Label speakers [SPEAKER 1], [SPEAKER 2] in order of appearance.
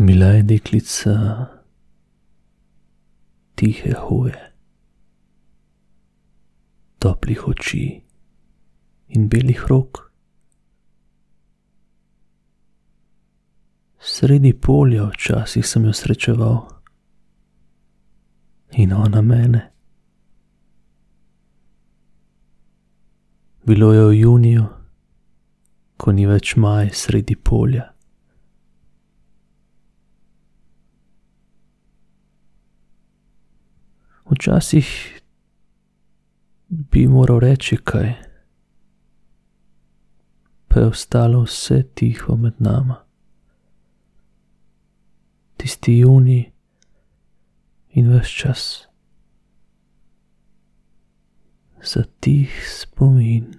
[SPEAKER 1] Bila je deklica tihe hoje, toplih oči in belih rok. Sredi polja včasih sem jo srečeval in ona mene. Bilo je v juniju, ko ni več maj sredi polja. Včasih bi moral reči kaj, pa je ostalo vse tiho med nama. Tisti junij in ves čas za tih spomin.